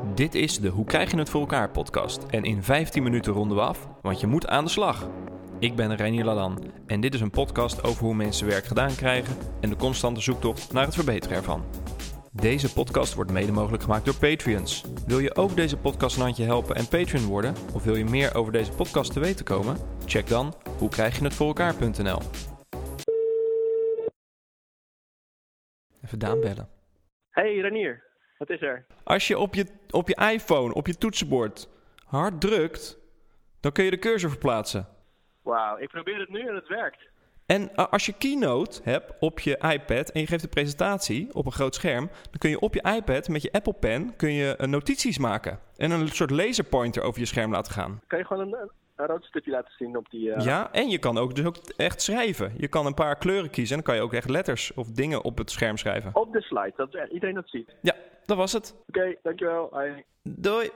Dit is de Hoe krijg je het voor elkaar podcast. En in 15 minuten ronden we af, want je moet aan de slag. Ik ben Reinier Ladan en dit is een podcast over hoe mensen werk gedaan krijgen en de constante zoektocht naar het verbeteren ervan. Deze podcast wordt mede mogelijk gemaakt door Patreons. Wil je ook deze podcast een handje helpen en Patreon worden? Of wil je meer over deze podcast te weten komen? Check dan hoe krijg je het voor elkaar.nl. Even Daan bellen. Hey Renier, wat is er? Als je op je, op je iPhone, op je toetsenbord hard drukt, dan kun je de cursor verplaatsen. Wauw, ik probeer het nu en het werkt. En uh, als je Keynote hebt op je iPad en je geeft een presentatie op een groot scherm, dan kun je op je iPad met je Apple Pen kun je, uh, notities maken. En een soort laserpointer over je scherm laten gaan. Kan je gewoon een, laten zien op die... uh... Ja, en je kan ook, dus ook echt schrijven. Je kan een paar kleuren kiezen en dan kan je ook echt letters of dingen op het scherm schrijven. Op de slide, dat iedereen dat ziet. Ja, dat was het. Oké, dankjewel. Hoi. Doei.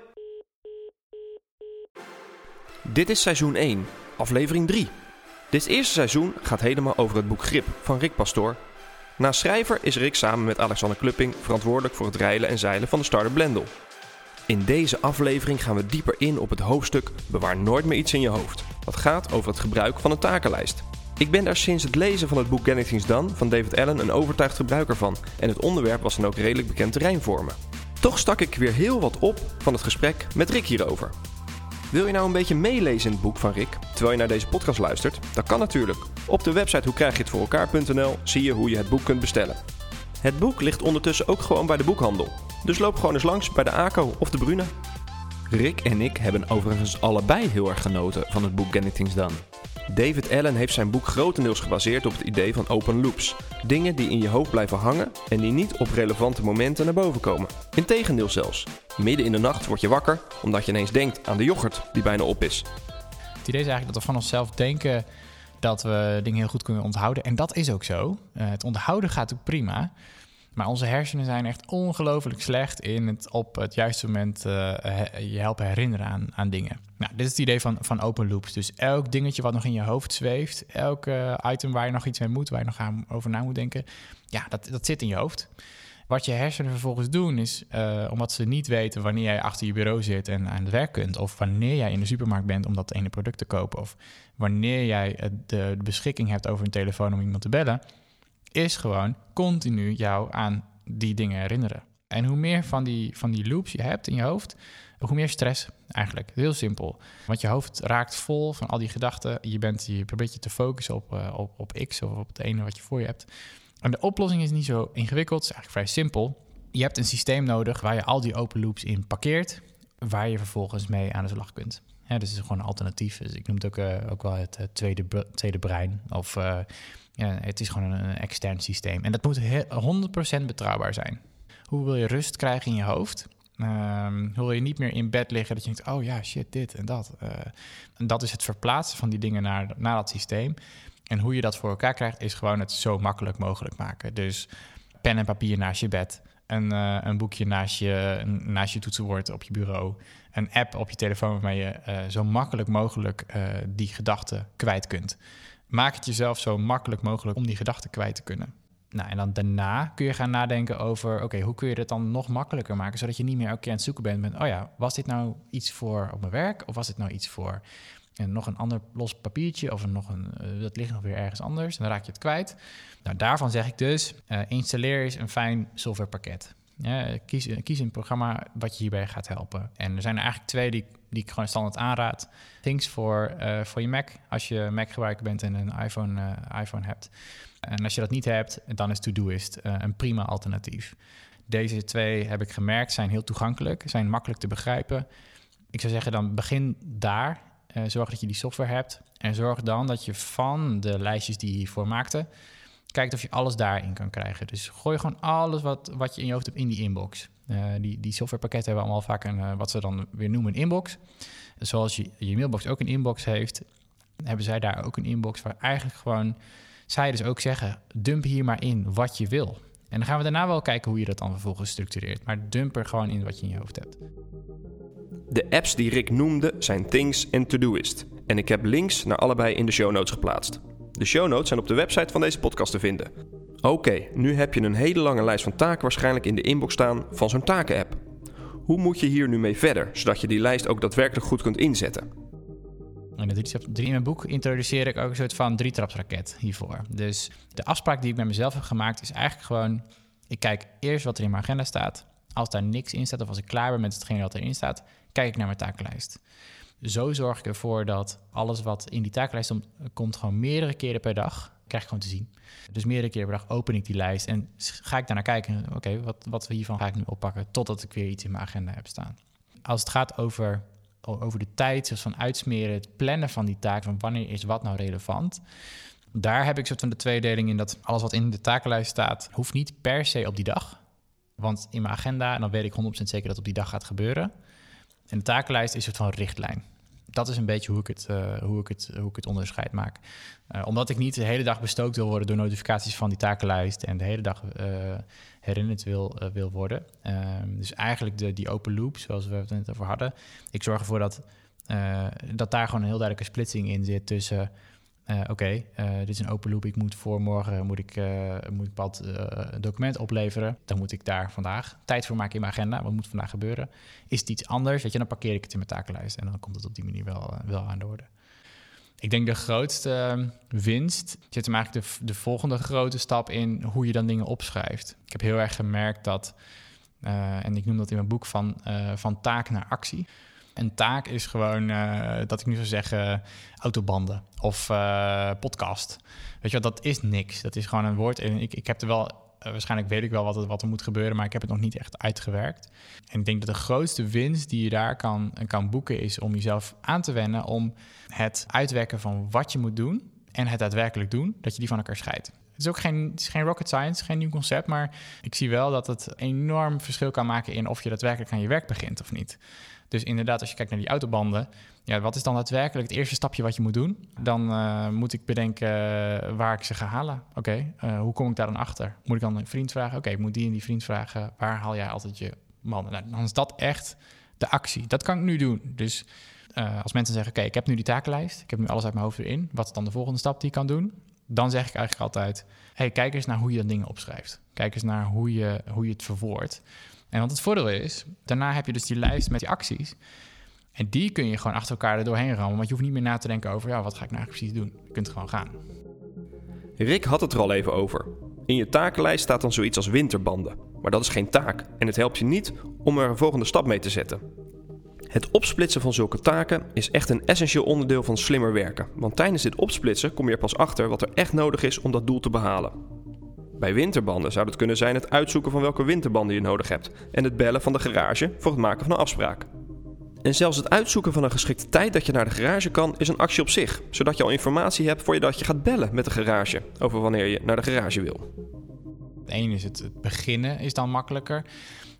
Dit is seizoen 1, aflevering 3. Dit eerste seizoen gaat helemaal over het boek Grip van Rick Pastoor. Naast schrijver is Rick samen met Alexander Klupping verantwoordelijk voor het reilen en zeilen van de Starter Blendel. In deze aflevering gaan we dieper in op het hoofdstuk Bewaar nooit meer iets in je hoofd. Dat gaat over het gebruik van een takenlijst. Ik ben daar sinds het lezen van het boek Getting Things Done van David Allen een overtuigd gebruiker van. En het onderwerp was dan ook redelijk bekend terrein voor me. Toch stak ik weer heel wat op van het gesprek met Rick hierover. Wil je nou een beetje meelezen in het boek van Rick, terwijl je naar deze podcast luistert? Dat kan natuurlijk. Op de website hoe krijg je het voor elkaar.nl zie je hoe je het boek kunt bestellen. Het boek ligt ondertussen ook gewoon bij de boekhandel. Dus loop gewoon eens langs bij de ACO of de Bruna. Rick en ik hebben overigens allebei heel erg genoten van het boek Getting Things Done. David Allen heeft zijn boek grotendeels gebaseerd op het idee van open loops. Dingen die in je hoofd blijven hangen en die niet op relevante momenten naar boven komen. Integendeel zelfs. Midden in de nacht word je wakker omdat je ineens denkt aan de yoghurt die bijna op is. Het idee is eigenlijk dat we van onszelf denken dat we dingen heel goed kunnen onthouden. En dat is ook zo. Eh, het onthouden gaat ook prima. Maar onze hersenen zijn echt ongelooflijk slecht in het op het juiste moment eh, je helpen herinneren aan, aan dingen. Nou, dit is het idee van, van open loops. Dus elk dingetje wat nog in je hoofd zweeft, elk eh, item waar je nog iets mee moet, waar je nog aan, over na moet denken, ja, dat, dat zit in je hoofd. Wat je hersenen vervolgens doen is, eh, omdat ze niet weten wanneer jij achter je bureau zit en aan het werk kunt, of wanneer jij in de supermarkt bent om dat ene product te kopen, of wanneer jij de beschikking hebt over een telefoon om iemand te bellen, is gewoon continu jou aan die dingen herinneren. En hoe meer van die, van die loops je hebt in je hoofd, hoe meer stress eigenlijk. Heel simpel. Want je hoofd raakt vol van al die gedachten. Je, bent, je probeert je te focussen op, eh, op, op X of op het ene wat je voor je hebt. En de oplossing is niet zo ingewikkeld, het is eigenlijk vrij simpel. Je hebt een systeem nodig waar je al die open loops in parkeert, waar je vervolgens mee aan de slag kunt. Dus het is gewoon een alternatief. Dus ik noem het ook, eh, ook wel het, eh, tweede, tweede brein. Of ja, het is gewoon een, extern systeem. En dat moet he- 100% betrouwbaar zijn. Hoe wil je rust krijgen in je hoofd? Ehm, hoe wil je niet meer in bed liggen dat je denkt, oh ja, shit, dit en dat. Eh, en dat is het verplaatsen van die dingen naar, naar dat systeem. En hoe je dat voor elkaar krijgt, is gewoon het zo makkelijk mogelijk maken. Dus pen en papier naast je bed. Een, eh, een boekje naast je, naast je toetsenbord op je bureau. Een app op je telefoon waarmee je eh, zo makkelijk mogelijk die gedachten kwijt kunt. Maak het jezelf zo makkelijk mogelijk om die gedachten kwijt te kunnen. Nou, en dan daarna kun je gaan nadenken over... oké, hoe kun je het dan nog makkelijker maken... zodat je niet meer elke keer aan het zoeken bent met... oh ja, was dit nou iets voor op mijn werk... of was dit nou iets voor en nog een ander los papiertje... of nog een, eh, dat ligt nog weer ergens anders... en dan raak je het kwijt. Nou, daarvan zeg ik dus... eh, installeer eens een fijn softwarepakket. Kies, een programma wat je hierbij gaat helpen. En er zijn er eigenlijk twee die, die ik gewoon standaard aanraad. Things voor, eh, je Mac, als je Mac-gebruiker bent en een iPhone, eh, iPhone hebt. En als je dat niet hebt, dan is Todoist eh, een prima alternatief. Deze twee heb ik gemerkt, zijn heel toegankelijk, zijn makkelijk te begrijpen. Ik zou zeggen, dan begin daar. Zorg dat je die software hebt. En zorg dan dat je van de lijstjes die je hiervoor maakte... kijkt of je alles daarin kan krijgen. Dus gooi gewoon alles wat, wat je in je hoofd hebt in die inbox. Eh, die, die softwarepakketten hebben allemaal vaak een, eh, wat ze dan weer noemen een inbox. Zoals je, je mailbox ook een inbox heeft... hebben zij daar ook een inbox waar eigenlijk gewoon... zij dus ook zeggen, dump hier maar in wat je wil... En dan gaan we daarna wel kijken hoe je dat dan vervolgens structureert. Maar dump er gewoon in wat je in je hoofd hebt. De apps die Rick noemde zijn Things en Todoist. En ik heb links naar allebei in de show notes geplaatst. De show notes zijn op de website van deze podcast te vinden. Oké, nu heb je een hele lange lijst van taken waarschijnlijk in de inbox staan van zo'n taken-app. Hoe moet je hier nu mee verder, zodat je die lijst ook daadwerkelijk goed kunt inzetten? In de drie in mijn boek introduceer ik ook een soort van drietrapsraket hiervoor. Dus de afspraak die ik met mezelf heb gemaakt is eigenlijk gewoon... ik kijk eerst wat er in mijn agenda staat. Als daar niks in staat of als ik klaar ben met hetgeen wat erin staat... kijk ik naar mijn takenlijst. Zo zorg ik ervoor dat alles wat in die takenlijst komt... gewoon meerdere keren per dag krijg ik gewoon te zien. Dus meerdere keren per dag open ik die lijst en ga ik daarnaar kijken. Oké, wat, wat hiervan ga ik nu oppakken totdat ik weer iets in mijn agenda heb staan. Als het gaat over, over de tijd, zoals van uitsmeren, het plannen van die taak, van wanneer is wat nou relevant. Daar heb ik soort van de tweedeling in dat alles wat in de takenlijst staat, hoeft niet per se op die dag. Want in mijn agenda, en dan weet ik 100% zeker dat het op die dag gaat gebeuren. En de takenlijst is een soort van richtlijn dat is een beetje hoe ik het, uh, hoe ik het, hoe ik het onderscheid maak. Uh, omdat ik niet de hele dag bestookt wil worden door notificaties van die takenlijst en de hele dag uh, herinnerd wil, wil worden. Ehm, dus eigenlijk de, die open loop, zoals we het net over hadden. Ik zorg ervoor dat, dat daar gewoon een heel duidelijke splitsing in zit tussen uh, oké, uh, dit is een open loop. Ik moet voor morgen moet ik, uh, moet ik een document opleveren. Dan moet ik daar vandaag tijd voor maken in mijn agenda. Wat moet vandaag gebeuren? Is het iets anders? Weet je, dan parkeer ik het in mijn takenlijst. En dan komt het op die manier wel, wel aan de orde. Ik denk de grootste winst zit hem eigenlijk de, de volgende grote stap in hoe je dan dingen opschrijft. Ik heb heel erg gemerkt dat, en ik noem dat in mijn boek, van, van taak naar actie. Een taak is gewoon, uh, dat ik nu zou zeggen, autobanden of uh, podcast. Weet je wat, dat is niks. Dat is gewoon een woord. En ik, ik heb er wel, uh, waarschijnlijk weet ik wel wat, wat er moet gebeuren, maar ik heb het nog niet echt uitgewerkt. En ik denk dat de grootste winst die je daar kan, kan boeken is om jezelf aan te wennen om het uitwerken van wat je moet doen en het daadwerkelijk doen, dat je die van elkaar scheidt. Het is ook geen, geen rocket science, geen nieuw concept, maar ik zie wel dat het enorm verschil kan maken in of je daadwerkelijk aan je werk begint of niet. Dus inderdaad, als je kijkt naar die autobanden, ja, wat is dan daadwerkelijk het eerste stapje wat je moet doen? Dan uh, moet ik bedenken uh, waar ik ze ga halen. Oké, uh, hoe kom ik daar dan achter? Moet ik dan een vriend vragen? Oké, ik moet die en die vriend vragen. Waar haal jij altijd je mannen? Nou, dan is dat echt de actie. Dat kan ik nu doen. Dus als mensen zeggen, oké, ik heb nu die takenlijst. Ik heb nu alles uit mijn hoofd erin. Wat is dan de volgende stap die ik kan doen? Dan zeg ik eigenlijk altijd, hey, kijk eens naar hoe je dat dingen opschrijft. Kijk eens naar hoe je, hoe je het verwoordt. En wat het voordeel is, daarna heb je dus die lijst met die acties. En die kun je gewoon achter elkaar er doorheen rammen. Want je hoeft niet meer na te denken over, ja, wat ga ik nou precies doen? Je kunt gewoon gaan. Rick had het er al even over. In je takenlijst staat dan zoiets als winterbanden. Maar dat is geen taak en het helpt je niet om er een volgende stap mee te zetten. Het opsplitsen van zulke taken is echt een essentieel onderdeel van slimmer werken. Want tijdens dit opsplitsen kom je er pas achter wat er echt nodig is om dat doel te behalen. Bij winterbanden zou het kunnen zijn het uitzoeken van welke winterbanden je nodig hebt en het bellen van de garage voor het maken van een afspraak. En zelfs het uitzoeken van een geschikte tijd dat je naar de garage kan is een actie op zich, zodat je al informatie hebt voor je dat gaat bellen met de garage over wanneer je naar de garage wil. Eén is het, het beginnen is dan makkelijker.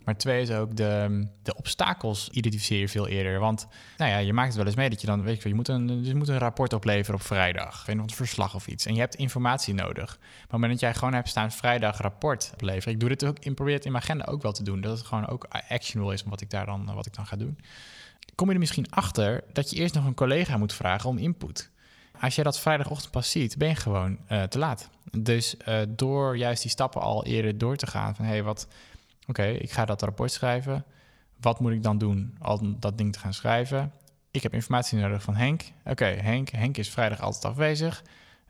Maar twee is ook de, de obstakels identificeer je veel eerder. Want nou ja, je maakt het wel eens mee dat je dan, weet je, je moet een, je moet een rapport opleveren op vrijdag. Een verslag of iets. En je hebt informatie nodig. Maar op het moment dat jij gewoon hebt staan vrijdag rapport opleveren. Ik doe dit ook, ik probeer het in mijn agenda ook wel te doen. Dat het gewoon ook actionable is wat ik daar dan, wat ik dan ga doen. Kom je er misschien achter dat je eerst nog een collega moet vragen om input. Als je dat vrijdagochtend pas ziet, ben je gewoon uh, te laat. Dus uh, door juist die stappen al eerder door te gaan van hé, hey, wat, Oké, ik ga dat rapport schrijven. Wat moet ik dan doen om dat ding te gaan schrijven? Ik heb informatie nodig van Henk. Oké, Henk. Henk is vrijdag altijd afwezig.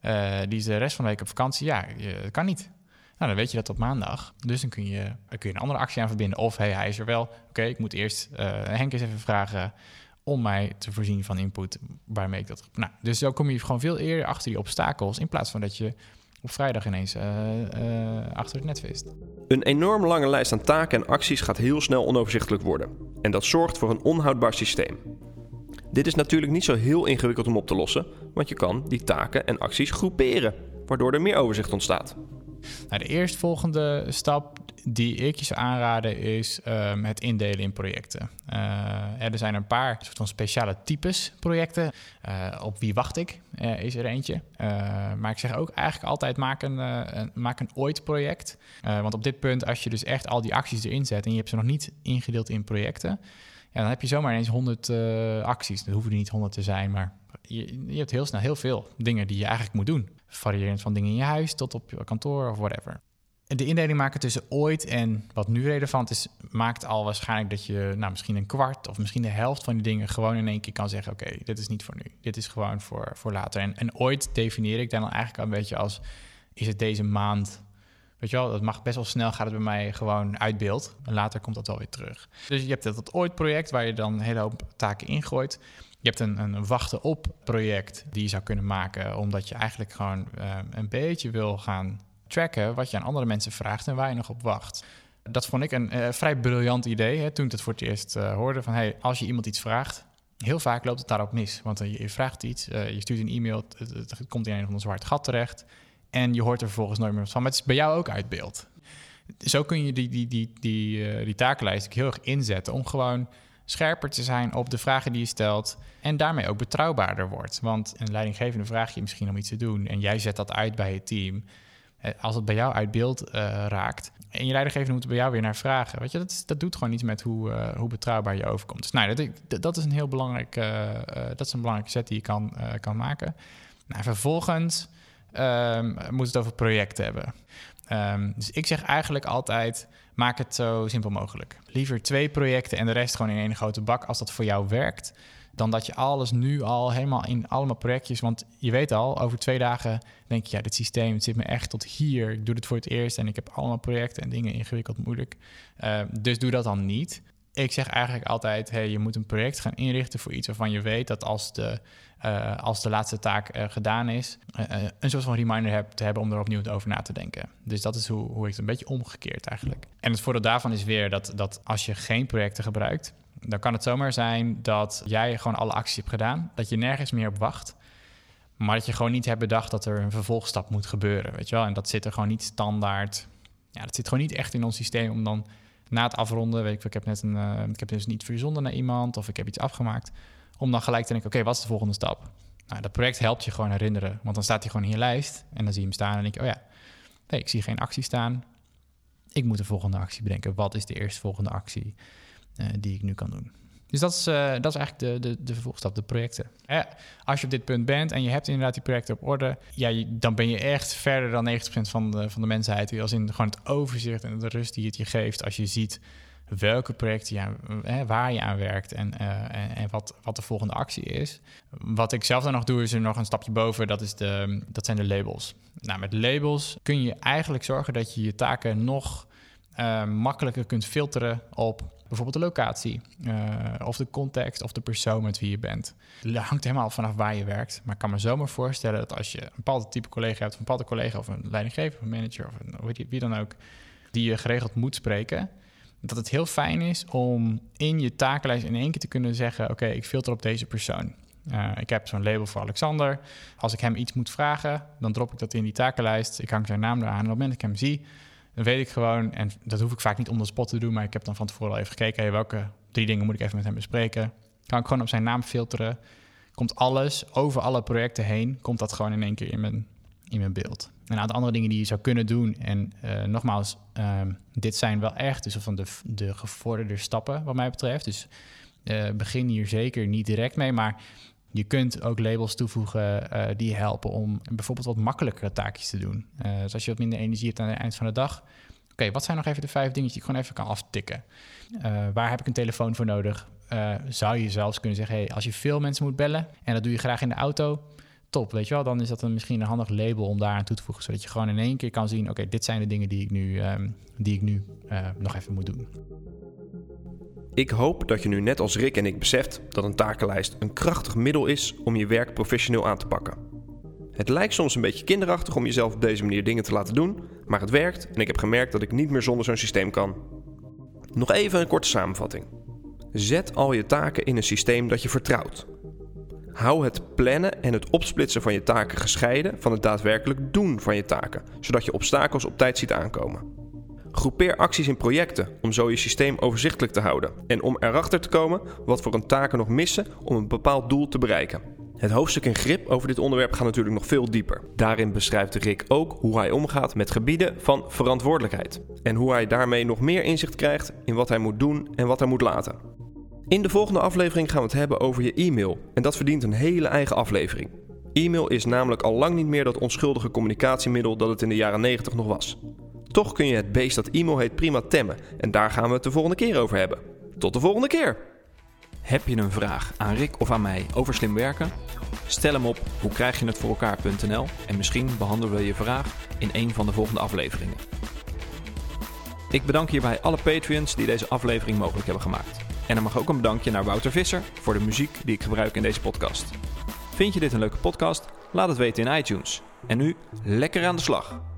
Uh, die is de rest van de week op vakantie. Ja, dat kan niet. Nou, dan weet je dat op maandag. Dus dan kun je, kun je een andere actie aan verbinden. Of hey, hij is er wel. Oké, ik moet eerst uh, Henk eens even vragen om mij te voorzien van input waarmee ik dat. Nou, dus zo kom je gewoon veel eerder achter die obstakels in plaats van dat je op vrijdag ineens uh, uh, achter het net vist. Een enorm lange lijst aan taken en acties gaat heel snel onoverzichtelijk worden. En dat zorgt voor een onhoudbaar systeem. Dit is natuurlijk niet zo heel ingewikkeld om op te lossen, want je kan die taken en acties groeperen, waardoor er meer overzicht ontstaat. Nou, de eerstvolgende stap die ik je zou aanraden is um, het indelen in projecten. Uh, er zijn een paar soort van speciale types projecten. Uh, op wie wacht ik uh, is er eentje. maar ik zeg ook eigenlijk altijd maak een, maak een ooit project. want op dit punt, als je dus echt al die acties erin zet en je hebt ze nog niet ingedeeld in projecten, ja, dan heb je zomaar ineens 100 acties. Dat hoeven er niet 100 te zijn, maar je, je hebt heel snel heel veel dingen die je eigenlijk moet doen. Variërend van dingen in je huis tot op je kantoor of whatever. De indeling maken tussen ooit en wat nu relevant is, maakt al waarschijnlijk dat je nou, misschien een kwart of misschien de helft van die dingen gewoon in één keer kan zeggen: Oké, dit is niet voor nu. Dit is gewoon voor, voor later. En, ooit definieer ik dan eigenlijk al een beetje als: is het deze maand? Weet je wel, dat mag best wel snel, gaat het bij mij gewoon uit beeld. En later komt dat wel weer terug. Dus je hebt dat ooit project waar je dan een hele hoop taken ingooit. Je hebt een, een wachten op project die je zou kunnen maken, omdat je eigenlijk gewoon uh, een beetje wil gaan tracken wat je aan andere mensen vraagt en waar je nog op wacht. Dat vond ik een uh, vrij briljant idee hè, toen ik het voor het eerst uh, hoorde. Van hey, als je iemand iets vraagt, heel vaak loopt het daarop mis. Want uh, je, vraagt iets, je stuurt een e-mail, het, komt in een of ander zwart gat terecht. En je hoort er vervolgens nooit meer van. Maar het is bij jou ook uit beeld. Zo kun je die, die, die, die, die takenlijst heel erg inzetten om gewoon scherper te zijn op de vragen die je stelt en daarmee ook betrouwbaarder wordt. Want een leidinggevende vraag je misschien om iets te doen en jij zet dat uit bij je team. Eh, als het bij jou uit beeld uh, raakt en je leidinggevende moet bij jou weer naar vragen, weet je, dat, dat doet gewoon iets met hoe, uh, hoe betrouwbaar je overkomt. Dus nou, dat, dat is een heel belangrijk, dat is een belangrijke set die je kan, kan maken. Nou, vervolgens um, moet het over projecten hebben. Um, dus ik zeg eigenlijk altijd: maak het zo simpel mogelijk. Liever twee projecten en de rest gewoon in één grote bak als dat voor jou werkt. Dan dat je alles nu al helemaal in allemaal projectjes. Want je weet al, over twee dagen denk je, ja, dit systeem zit me echt tot hier. Ik doe het voor het eerst en ik heb allemaal projecten en dingen ingewikkeld, moeilijk. Uh, dus doe dat dan niet. Ik zeg eigenlijk altijd, hey, je moet een project gaan inrichten voor iets waarvan je weet dat als de uh, als de laatste taak uh, gedaan is, een soort van reminder heb, te hebben om er opnieuw over na te denken. Dus dat is hoe, hoe ik het een beetje omgekeerd eigenlijk. En het voordeel daarvan is weer dat, dat als je geen projecten gebruikt, dan kan het zomaar zijn dat jij gewoon alle acties hebt gedaan, dat je nergens meer op wacht. Maar dat je gewoon niet hebt bedacht dat er een vervolgstap moet gebeuren, weet je wel. En dat zit er gewoon niet standaard. Ja, dat zit gewoon niet echt in ons systeem om dan na het afronden, weet ik, ik heb net een, ik heb dus niet verzonden naar iemand of ik heb iets afgemaakt om dan gelijk te denken, oké, wat is de volgende stap? Nou, dat project helpt je gewoon herinneren, want dan staat hij gewoon in je lijst en dan zie je hem staan en denk je, oh ja, hey, ik zie geen actie staan. Ik moet de volgende actie bedenken. Wat is de eerste volgende actie uh, die ik nu kan doen? Dus dat is, uh, dat is eigenlijk de, de, de vervolgstap, de projecten. Als je op dit punt bent en je hebt inderdaad die projecten op orde, ja, dan ben je echt verder dan 90% van de, van de mensheid. Als in gewoon het overzicht en de rust die het je geeft als je ziet welke projecten je waar je aan werkt en, uh, en, en, wat, wat de volgende actie is. Wat ik zelf dan nog doe, is er nog een stapje boven. Dat, is de, dat zijn de labels. Nou, met labels kun je eigenlijk zorgen dat je je taken nog uh, makkelijker kunt filteren op bijvoorbeeld de locatie, uh, of de context of de persoon met wie je bent. Het hangt helemaal vanaf waar je werkt. Maar ik kan me zomaar voorstellen dat als je een bepaald type collega hebt, een bepaalde collega of een leidinggever een manager of wie dan ook, die je geregeld moet spreken dat het heel fijn is om in je takenlijst in één keer te kunnen zeggen: Oké, ik filter op deze persoon. Uh, ik heb zo'n label voor Alexander. Als ik hem iets moet vragen, dan drop ik dat in die takenlijst. Ik hang zijn naam eraan. En op het moment dat ik hem zie, dan weet ik gewoon, en dat hoef ik vaak niet om de spot te doen, maar ik heb dan van tevoren al even gekeken: hey, welke drie dingen moet ik even met hem bespreken? Kan ik gewoon op zijn naam filteren? Komt alles over alle projecten heen, komt dat gewoon in één keer in mijn, in mijn beeld. Een aantal andere dingen die je zou kunnen doen. En uh, nogmaals, uh, dit zijn wel echt dus van de, de gevorderde stappen wat mij betreft. Dus uh, begin hier zeker niet direct mee, maar je kunt ook labels toevoegen uh, die helpen om bijvoorbeeld wat makkelijkere taakjes te doen. dus als je wat minder energie hebt aan het eind van de dag. Oké, okay, wat zijn nog even de vijf dingetjes die ik gewoon even kan aftikken? waar heb ik een telefoon voor nodig? zou je zelfs kunnen zeggen, hey, als je veel mensen moet bellen en dat doe je graag in de auto, weet je wel. Dan is dat een, misschien een handig label om daar aan toe te voegen. Zodat je gewoon in één keer kan zien, oké, dit zijn de dingen die ik nu, um, die ik nu uh, nog even moet doen. Ik hoop dat je nu net als Rick en ik beseft dat een takenlijst een krachtig middel is om je werk professioneel aan te pakken. Het lijkt soms een beetje kinderachtig om jezelf op deze manier dingen te laten doen, maar het werkt en ik heb gemerkt dat ik niet meer zonder zo'n systeem kan. Nog even een korte samenvatting. Zet al je taken in een systeem dat je vertrouwt, Hou het plannen en het opsplitsen van je taken gescheiden van het daadwerkelijk doen van je taken, zodat je obstakels op tijd ziet aankomen. Groepeer acties in projecten om zo je systeem overzichtelijk te houden en om erachter te komen wat voor een taken nog missen om een bepaald doel te bereiken. Het hoofdstuk in grip over dit onderwerp gaat natuurlijk nog veel dieper. Daarin beschrijft Rick ook hoe hij omgaat met gebieden van verantwoordelijkheid en hoe hij daarmee nog meer inzicht krijgt in wat hij moet doen en wat hij moet laten. In de volgende aflevering gaan we het hebben over je e-mail. En dat verdient een hele eigen aflevering. E-mail is namelijk al lang niet meer dat onschuldige communicatiemiddel dat het in de jaren 90 nog was. Toch kun je het beest dat Imo heet prima temmen. En daar gaan we het de volgende keer over hebben. Tot de volgende keer! Heb je een vraag aan Rick of aan mij over slim werken? Stel hem op hoe krijg je het voor elkaar.nl en misschien behandelen we je vraag in een van de volgende afleveringen. Ik bedank hierbij alle Patreons die deze aflevering mogelijk hebben gemaakt. En er mag ook een bedankje naar Wouter Visser voor de muziek die ik gebruik in deze podcast. Vind je dit een leuke podcast? Laat het weten in iTunes. En nu lekker aan de slag!